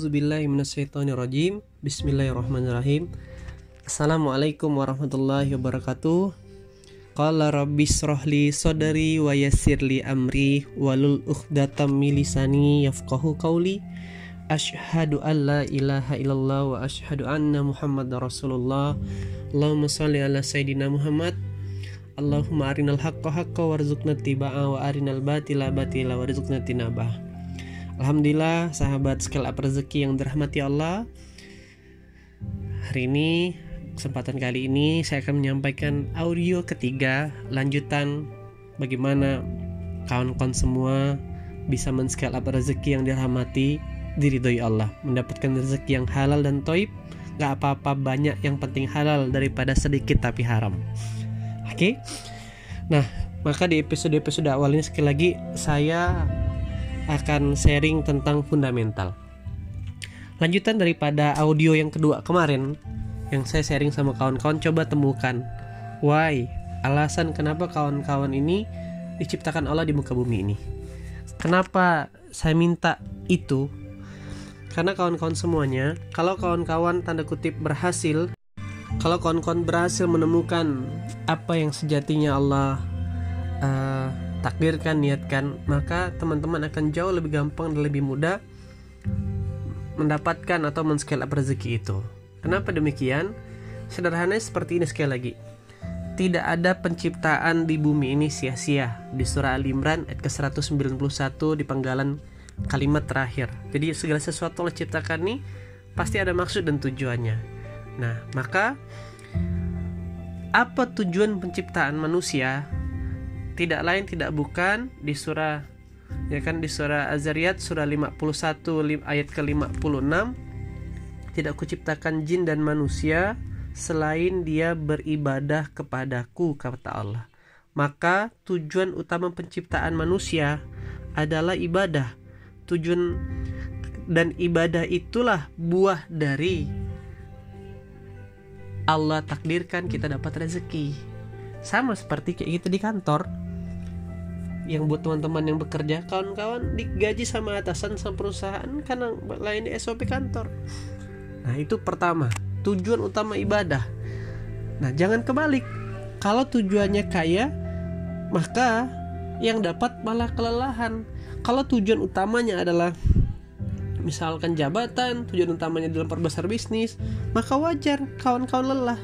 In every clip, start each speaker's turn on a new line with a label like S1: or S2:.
S1: Auzubillahiminasyaitonirrajim Bismillahirrahmanirrahim. Assalamualaikum warahmatullahi wabarakatuh. Qala rabbi srohli sodari wa yassirli amri Walul ukhdatam milisani yafqahu qawli. Ashhadu an la ilaha illallah wa ashhadu anna muhammad rasulullah. Allahumma salli ala sayyidina Muhammad. Allahumma arinal haqqa haqqa warzuqna tiba'a wa arinal batila batila warzuqna tinabah Alhamdulillah sahabat scale up rezeki yang dirahmati Allah Hari ini kesempatan kali ini saya akan menyampaikan audio ketiga lanjutan bagaimana kawan-kawan semua bisa men-scale up rezeki yang dirahmati diridhoi Allah mendapatkan rezeki yang halal dan toib gak apa-apa banyak yang penting halal daripada sedikit tapi haram oke okay? nah maka di episode-episode awal ini sekali lagi saya akan sharing tentang fundamental. Lanjutan daripada audio yang kedua kemarin yang saya sharing sama kawan-kawan coba temukan why alasan kenapa kawan-kawan ini diciptakan Allah di muka bumi ini. Kenapa saya minta itu? Karena kawan-kawan semuanya, kalau kawan-kawan tanda kutip berhasil, kalau kawan-kawan berhasil menemukan apa yang sejatinya Allah uh, takdirkan niatkan maka teman-teman akan jauh lebih gampang dan lebih mudah mendapatkan atau men-scale up rezeki itu. Kenapa demikian? Sederhananya seperti ini sekali lagi. Tidak ada penciptaan di bumi ini sia-sia. Di surah Al-Imran ayat ke-191 di penggalan kalimat terakhir. Jadi segala sesuatu yang diciptakan nih pasti ada maksud dan tujuannya. Nah maka apa tujuan penciptaan manusia tidak lain tidak bukan di surah ya kan di surah Az-Zariyat surah 51 ayat ke-56 tidak kuciptakan jin dan manusia selain dia beribadah kepadaku kata Allah. Maka tujuan utama penciptaan manusia adalah ibadah. Tujuan dan ibadah itulah buah dari Allah takdirkan kita dapat rezeki. Sama seperti kayak gitu di kantor yang buat teman-teman yang bekerja kawan-kawan digaji sama atasan sama perusahaan karena lain SOP kantor. Nah itu pertama tujuan utama ibadah. Nah jangan kebalik. Kalau tujuannya kaya maka yang dapat malah kelelahan. Kalau tujuan utamanya adalah misalkan jabatan tujuan utamanya dalam perbesar bisnis maka wajar kawan-kawan lelah.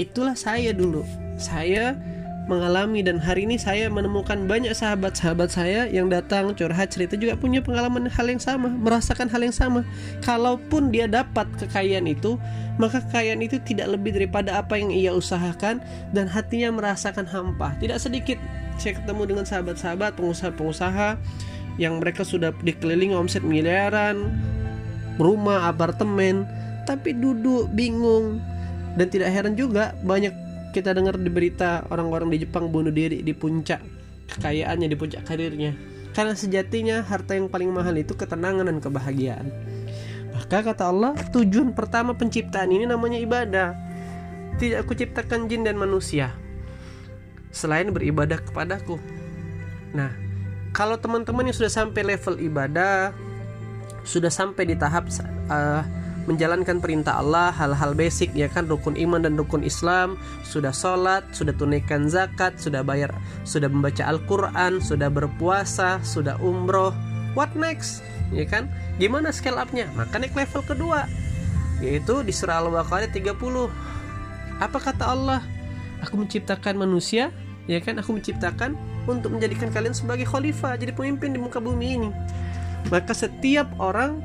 S1: Itulah saya dulu. Saya mengalami dan hari ini saya menemukan banyak sahabat-sahabat saya yang datang curhat cerita juga punya pengalaman hal yang sama, merasakan hal yang sama. Kalaupun dia dapat kekayaan itu, maka kekayaan itu tidak lebih daripada apa yang ia usahakan dan hatinya merasakan hampa. Tidak sedikit saya ketemu dengan sahabat-sahabat pengusaha-pengusaha yang mereka sudah dikelilingi omset miliaran, rumah, apartemen, tapi duduk bingung dan tidak heran juga banyak kita dengar di berita orang-orang di Jepang bunuh diri di puncak kekayaannya di puncak karirnya. Karena sejatinya harta yang paling mahal itu ketenangan dan kebahagiaan. Maka kata Allah tujuan pertama penciptaan ini namanya ibadah. Tidak aku ciptakan jin dan manusia selain beribadah kepadaku. Nah kalau teman-teman yang sudah sampai level ibadah sudah sampai di tahap uh, menjalankan perintah Allah hal-hal basic ya kan rukun iman dan rukun Islam sudah sholat sudah tunaikan zakat sudah bayar sudah membaca Al-Quran sudah berpuasa sudah umroh. What next? Ya kan? Gimana scale upnya? Maka naik level kedua yaitu di surah Al-Baqarah 30 apa kata Allah? Aku menciptakan manusia ya kan? Aku menciptakan untuk menjadikan kalian sebagai khalifah jadi pemimpin di muka bumi ini. Maka setiap orang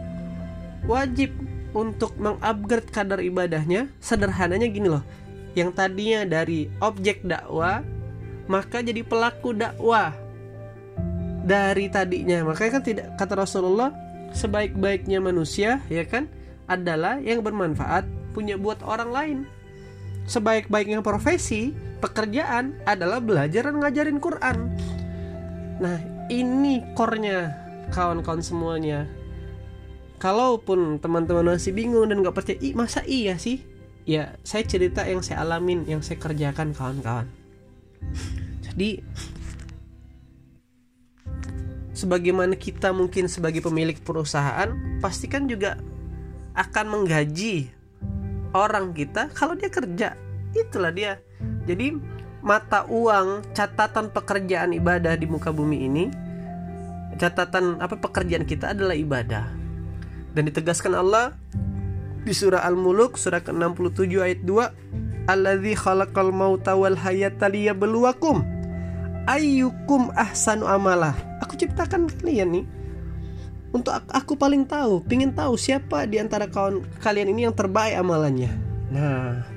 S1: wajib untuk mengupgrade kadar ibadahnya sederhananya gini loh. Yang tadinya dari objek dakwah maka jadi pelaku dakwah. Dari tadinya makanya kan tidak kata Rasulullah sebaik-baiknya manusia ya kan adalah yang bermanfaat punya buat orang lain. Sebaik-baiknya profesi pekerjaan adalah belajar dan ngajarin Quran. Nah ini core-nya kawan-kawan semuanya kalaupun teman-teman masih bingung dan nggak percaya Ih, masa iya sih? Ya saya cerita yang saya alamin yang saya kerjakan kawan-kawan. Jadi sebagaimana kita mungkin sebagai pemilik perusahaan pastikan juga akan menggaji orang kita kalau dia kerja. Itulah dia. Jadi mata uang catatan pekerjaan ibadah di muka bumi ini catatan apa pekerjaan kita adalah ibadah dan ditegaskan Allah di surah Al-Muluk surah ke-67 ayat 2 Alladzi khalaqal mauta wal hayata liyabluwakum. Ayyukum ahsanu amalah aku ciptakan kalian nih untuk aku paling tahu pingin tahu siapa di antara kawan kalian ini yang terbaik amalannya. Nah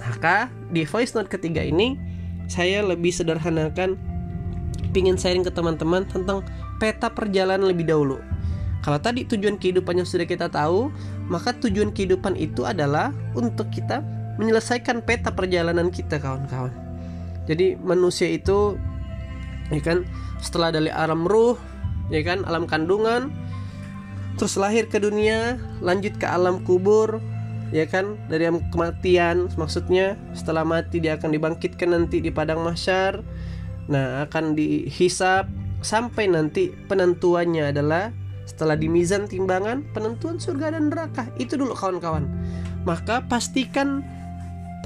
S1: maka di voice note ketiga ini saya lebih sederhanakan pingin sharing ke teman-teman tentang peta perjalanan lebih dahulu kalau tadi tujuan kehidupan yang sudah kita tahu maka tujuan kehidupan itu adalah untuk kita menyelesaikan peta perjalanan kita kawan-kawan. Jadi manusia itu ya kan setelah dari alam ruh ya kan alam kandungan terus lahir ke dunia lanjut ke alam kubur ya kan dari alam kematian maksudnya setelah mati dia akan dibangkitkan nanti di padang mahsyar nah akan dihisap sampai nanti penentuannya adalah setelah di mizan timbangan penentuan surga dan neraka itu dulu kawan-kawan maka pastikan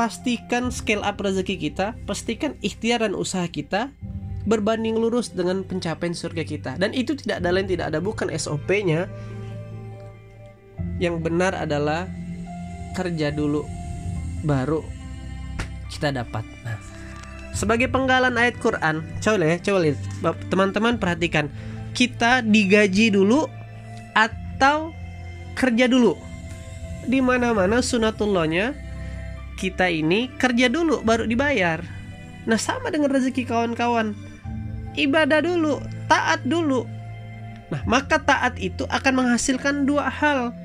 S1: pastikan scale up rezeki kita, pastikan ikhtiar dan usaha kita berbanding lurus dengan pencapaian surga kita. Dan itu tidak ada lain tidak ada bukan SOP-nya. Yang benar adalah kerja dulu baru kita dapat. Nah, sebagai penggalan ayat Quran, coba ya, coba lihat. Teman-teman perhatikan, kita digaji dulu atau kerja dulu. Di mana-mana sunatullahnya kita ini kerja dulu baru dibayar. Nah, sama dengan rezeki kawan-kawan. Ibadah dulu, taat dulu. Nah, maka taat itu akan menghasilkan dua hal.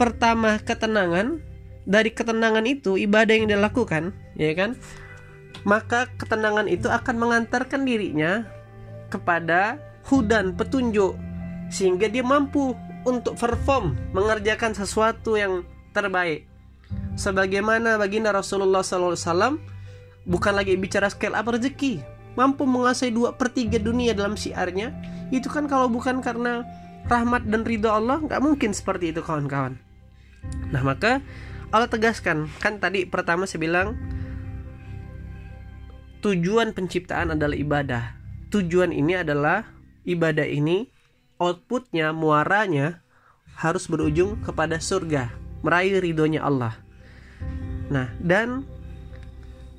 S1: Pertama, ketenangan. Dari ketenangan itu, ibadah yang dilakukan, ya kan? Maka ketenangan itu akan mengantarkan dirinya kepada hudan, petunjuk sehingga dia mampu untuk perform mengerjakan sesuatu yang terbaik. Sebagaimana baginda Rasulullah SAW bukan lagi bicara scale up rezeki mampu menguasai dua per tiga dunia dalam siarnya itu kan kalau bukan karena rahmat dan ridho Allah nggak mungkin seperti itu kawan-kawan. Nah maka Allah tegaskan kan tadi pertama saya bilang tujuan penciptaan adalah ibadah. Tujuan ini adalah ibadah ini outputnya muaranya harus berujung kepada surga meraih ridhonya Allah Nah, dan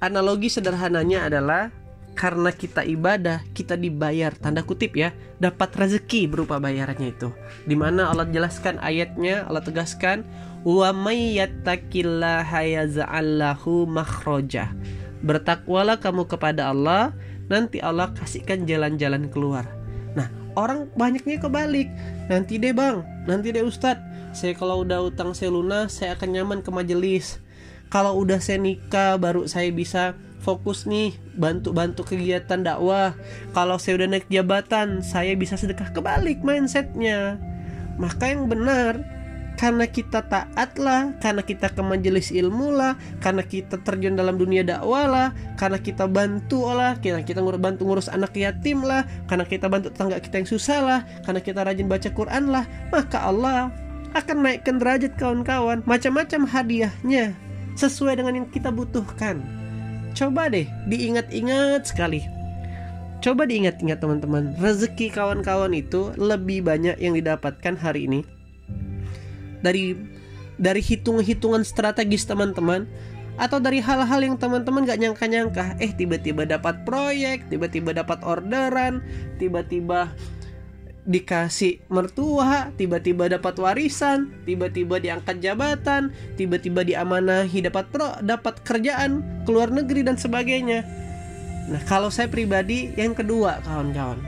S1: analogi sederhananya adalah karena kita ibadah, kita dibayar tanda kutip ya, dapat rezeki berupa bayarannya itu. Di mana Allah jelaskan ayatnya, Allah tegaskan, wa may. Bertakwalah kamu kepada Allah, nanti Allah kasihkan jalan-jalan keluar. Nah, orang banyaknya kebalik. Nanti deh bang, nanti deh ustadz, saya kalau udah utang saya lunas, saya akan nyaman ke majelis. Kalau udah saya nikah baru saya bisa fokus nih bantu-bantu kegiatan dakwah. Kalau saya udah naik jabatan saya bisa sedekah kebalik mindsetnya. Maka yang benar karena kita taat lah, karena kita ke majelis ilmu lah, karena kita terjun dalam dunia dakwah lah, karena kita bantu lah, karena kita bantu ngurus anak yatim lah, karena kita bantu tetangga kita yang susah lah, karena kita rajin baca Quran lah, maka Allah akan naikkan derajat kawan-kawan, macam-macam hadiahnya sesuai dengan yang kita butuhkan. Coba deh diingat-ingat sekali. Coba diingat-ingat teman-teman, rezeki kawan-kawan itu lebih banyak yang didapatkan hari ini dari dari hitung-hitungan strategis teman-teman atau dari hal-hal yang teman-teman gak nyangka-nyangka eh tiba-tiba dapat proyek tiba-tiba dapat orderan tiba-tiba dikasih mertua, tiba-tiba dapat warisan, tiba-tiba diangkat jabatan, tiba-tiba diamanahi dapat pro, dapat kerjaan, keluar negeri dan sebagainya. Nah, kalau saya pribadi yang kedua, kawan-kawan.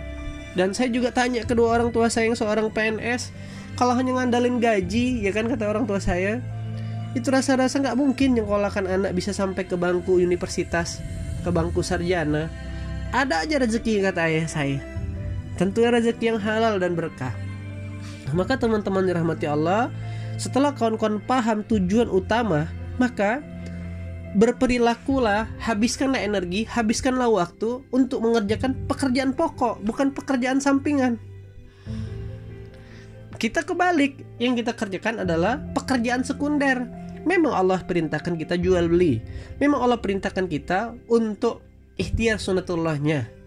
S1: Dan saya juga tanya kedua orang tua saya yang seorang PNS, kalau hanya ngandalin gaji, ya kan kata orang tua saya, itu rasa-rasa nggak mungkin nyekolahkan anak bisa sampai ke bangku universitas, ke bangku sarjana. Ada aja rezeki kata ayah saya Tentunya rezeki yang halal dan berkah. Nah, maka teman-teman dirahmati Allah, setelah kawan-kawan paham tujuan utama, maka berperilakulah, habiskanlah energi, habiskanlah waktu untuk mengerjakan pekerjaan pokok, bukan pekerjaan sampingan. Kita kebalik. Yang kita kerjakan adalah pekerjaan sekunder. Memang Allah perintahkan kita jual beli. Memang Allah perintahkan kita untuk ikhtiar sunatullahnya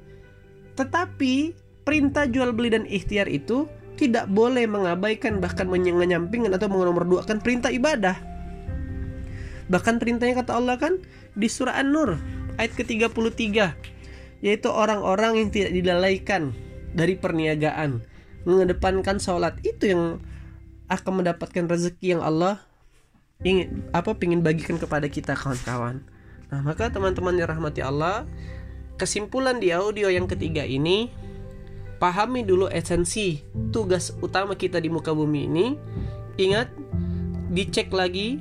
S1: tetapi perintah jual beli dan ikhtiar itu tidak boleh mengabaikan bahkan menyampingkan atau mengonorduakan perintah ibadah. Bahkan perintahnya kata Allah kan di surah An-Nur ayat ke-33 yaitu orang-orang yang tidak dilalaikan dari perniagaan mengedepankan sholat. Itu yang akan mendapatkan rezeki yang Allah ingin apa pingin bagikan kepada kita kawan-kawan. Nah maka teman-teman yang rahmati Allah kesimpulan di audio yang ketiga ini pahami dulu esensi tugas utama kita di muka bumi ini. Ingat dicek lagi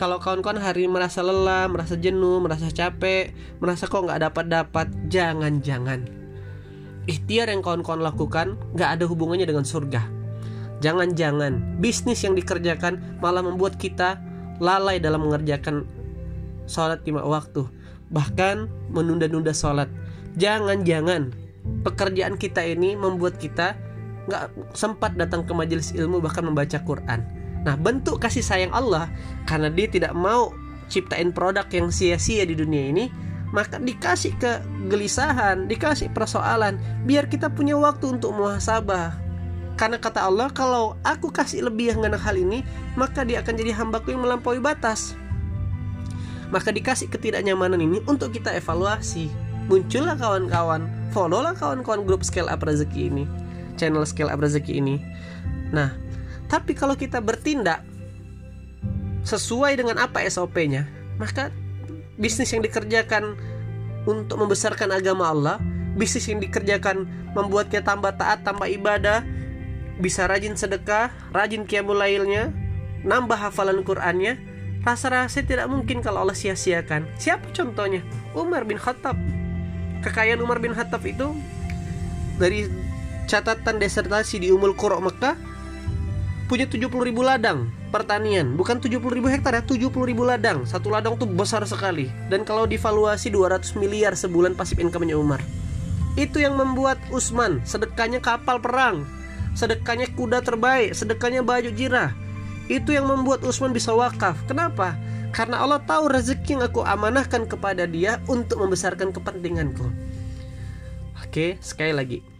S1: kalau kawan-kawan hari ini merasa lelah, merasa jenuh, merasa capek, merasa kok nggak dapat dapat, jangan-jangan ikhtiar yang kawan-kawan lakukan nggak ada hubungannya dengan surga. Jangan-jangan bisnis yang dikerjakan malah membuat kita lalai dalam mengerjakan sholat lima waktu, bahkan menunda-nunda sholat. Jangan-jangan pekerjaan kita ini membuat kita nggak sempat datang ke majelis ilmu bahkan membaca Quran Nah, bentuk kasih sayang Allah karena dia tidak mau ciptain produk yang sia-sia di dunia ini, maka dikasih kegelisahan, dikasih persoalan, biar kita punya waktu untuk muhasabah. Karena kata Allah, kalau aku kasih lebih mengenai hal ini, maka dia akan jadi hambaku yang melampaui batas. Maka dikasih ketidaknyamanan ini untuk kita evaluasi. Muncullah kawan-kawan, followlah kawan-kawan grup scale up rezeki ini, channel scale up rezeki ini. Nah, tapi kalau kita bertindak sesuai dengan apa SOP-nya, maka bisnis yang dikerjakan untuk membesarkan agama Allah, bisnis yang dikerjakan membuat kita tambah taat, tambah ibadah, bisa rajin sedekah, rajin qiyamul lailnya, nambah hafalan Qur'annya, rasa-rasa tidak mungkin kalau Allah sia-siakan. Siapa contohnya? Umar bin Khattab. Kekayaan Umar bin Khattab itu dari catatan desertasi di Umul Qura Mekah punya 70 ribu ladang pertanian. Bukan 70 ribu hektar ya 70 ribu ladang. Satu ladang tuh besar sekali. Dan kalau divaluasi 200 miliar sebulan pasif income-nya Umar. Itu yang membuat Usman sedekahnya kapal perang sedekahnya kuda terbaik sedekahnya baju jirah. Itu yang membuat Usman bisa wakaf. Kenapa? Karena Allah tahu rezeki yang aku amanahkan kepada dia untuk membesarkan kepentinganku. Oke sekali lagi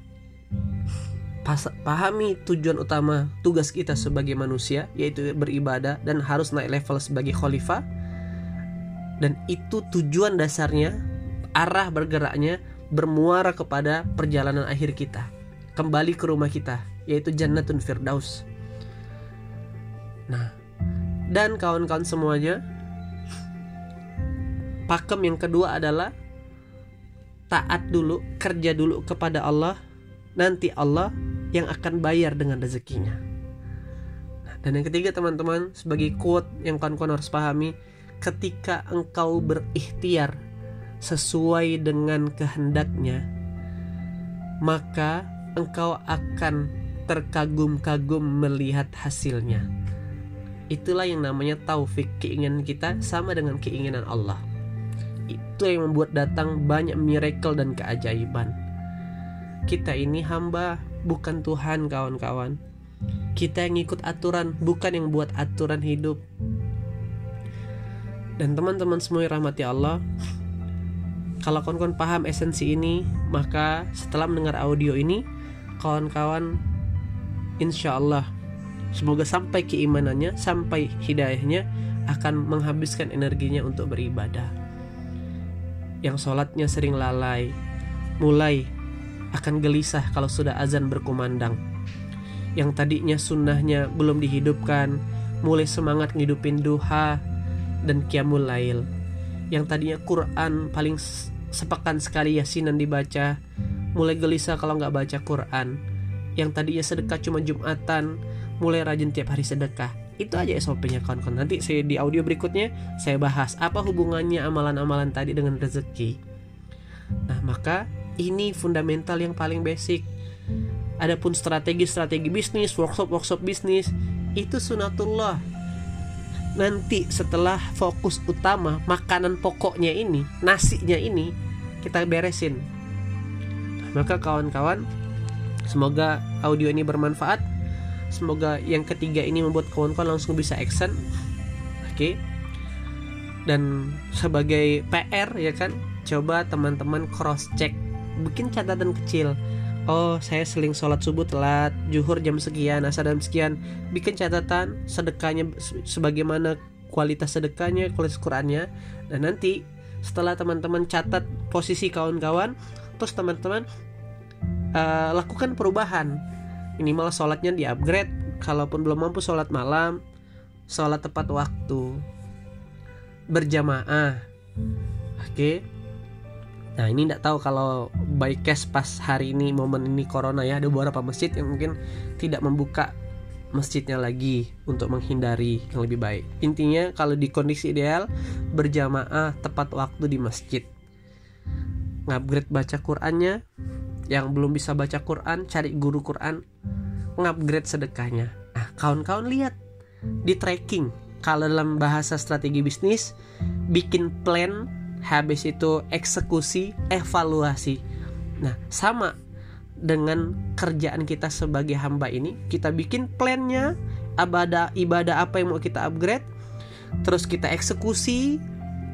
S1: pahami tujuan utama tugas kita sebagai manusia yaitu beribadah dan harus naik level sebagai khalifah. Dan itu tujuan dasarnya arah bergeraknya bermuara kepada perjalanan akhir kita. Kembali ke rumah kita yaitu jannatun firdaus. Nah dan kawan-kawan semuanya pakem yang kedua adalah taat dulu kerja dulu kepada Allah. Nanti Allah yang akan bayar dengan rezekinya. Nah, dan yang ketiga teman-teman, sebagai quote yang kawan-kawan harus pahami, ketika engkau berikhtiar sesuai dengan kehendaknya, maka engkau akan terkagum-kagum melihat hasilnya. Itulah yang namanya taufik keinginan kita sama dengan keinginan Allah. Itu yang membuat datang banyak miracle dan keajaiban. Kita ini hamba bukan Tuhan kawan-kawan. Kita yang ikut aturan bukan yang buat aturan hidup. Dan teman-teman semua yang rahmati Allah. Kalau kawan-kawan paham esensi ini maka setelah mendengar audio ini kawan-kawan insya Allah semoga sampai keimanannya sampai hidayahnya akan menghabiskan energinya untuk beribadah. Yang sholatnya sering lalai mulai akan gelisah kalau sudah azan berkumandang. Yang tadinya sunnahnya belum dihidupkan, mulai semangat ngidupin duha dan kiamul lail. Yang tadinya Quran paling sepekan sekali yasinan dibaca, mulai gelisah kalau nggak baca Quran. Yang tadinya sedekah cuma Jumatan, mulai rajin tiap hari sedekah. Itu aja SOP-nya kawan-kawan. Nanti saya di audio berikutnya saya bahas apa hubungannya amalan-amalan tadi dengan rezeki. Nah, maka ini fundamental yang paling basic. Adapun strategi-strategi bisnis, workshop-workshop bisnis itu sunatullah. Nanti setelah fokus utama makanan pokoknya ini, nasinya ini kita beresin. Maka kawan-kawan, semoga audio ini bermanfaat. semoga yang ketiga ini membuat kawan-kawan langsung bisa action oke okay? dan sebagai PR ya kan coba teman-teman cross check bikin catatan kecil. Oh saya seling sholat subuh telat juhur jam sekian asar jam sekian. Bikin catatan sedekahnya sebagaimana kualitas sedekahnya kualitas Qurannya. Dan nanti setelah teman-teman catat posisi kawan-kawan terus teman-teman uh, lakukan perubahan. Minimal sholatnya di upgrade kalaupun belum mampu sholat malam sholat tepat waktu. Berjamaah. Oke? okay. Nah ini tidak tahu kalau by case pas hari ini momen ini corona ya ada beberapa masjid yang mungkin tidak membuka masjidnya lagi untuk menghindari yang lebih baik. Intinya kalau di kondisi ideal berjamaah tepat waktu di masjid. Ngupgrade baca Qurannya, yang belum bisa baca Quran cari guru Quran, ngupgrade sedekahnya. Nah, kawan-kawan lihat di tracking kalau dalam bahasa strategi bisnis bikin plan habis itu eksekusi evaluasi. Nah, sama dengan kerjaan kita sebagai hamba ini kita bikin plannya ibadah ibadah apa yang mau kita upgrade terus kita eksekusi.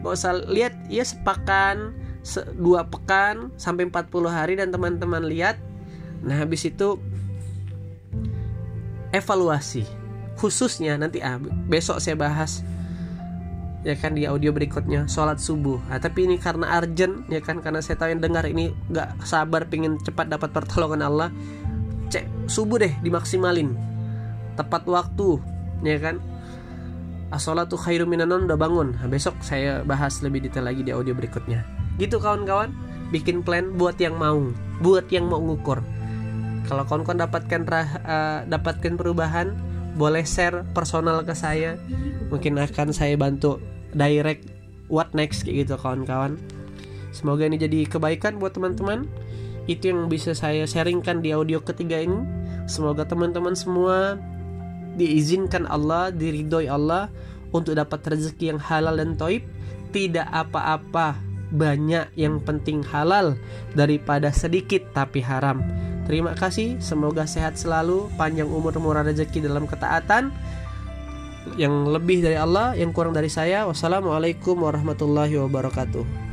S1: Mau usah lihat ya sepakan se dua pekan sampai 40 hari dan teman-teman lihat. Nah habis itu evaluasi. Khususnya nanti ah besok saya bahas ya kan di audio berikutnya sholat subuh. Nah, tapi ini karena urgent ya kan karena saya tahu yang dengar ini nggak sabar pingin cepat dapat pertolongan Allah cek subuh deh dimaksimalin. Tepat waktu ya kan. As-sholatu khairu minanon udah bangun. Nah, besok saya bahas lebih detail lagi di audio berikutnya. Gitu kawan-kawan. Bikin plan buat yang mau buat yang mau ngukur. Kalau kawan-kawan dapatkan uh, dapatkan perubahan boleh share personal ke saya. Mungkin akan saya bantu direct what next kayak gitu kawan-kawan. Semoga ini jadi kebaikan buat teman-teman. Itu yang bisa saya sharingkan di audio ketiga ini. Semoga teman-teman semua diizinkan Allah diridhoi Allah untuk dapat rezeki yang halal dan toib. Tidak apa-apa banyak yang penting halal daripada sedikit tapi haram. Terima kasih, semoga sehat selalu, panjang umur murah rezeki dalam ketaatan. Yang lebih dari Allah, yang kurang dari saya. Wassalamualaikum warahmatullahi wabarakatuh.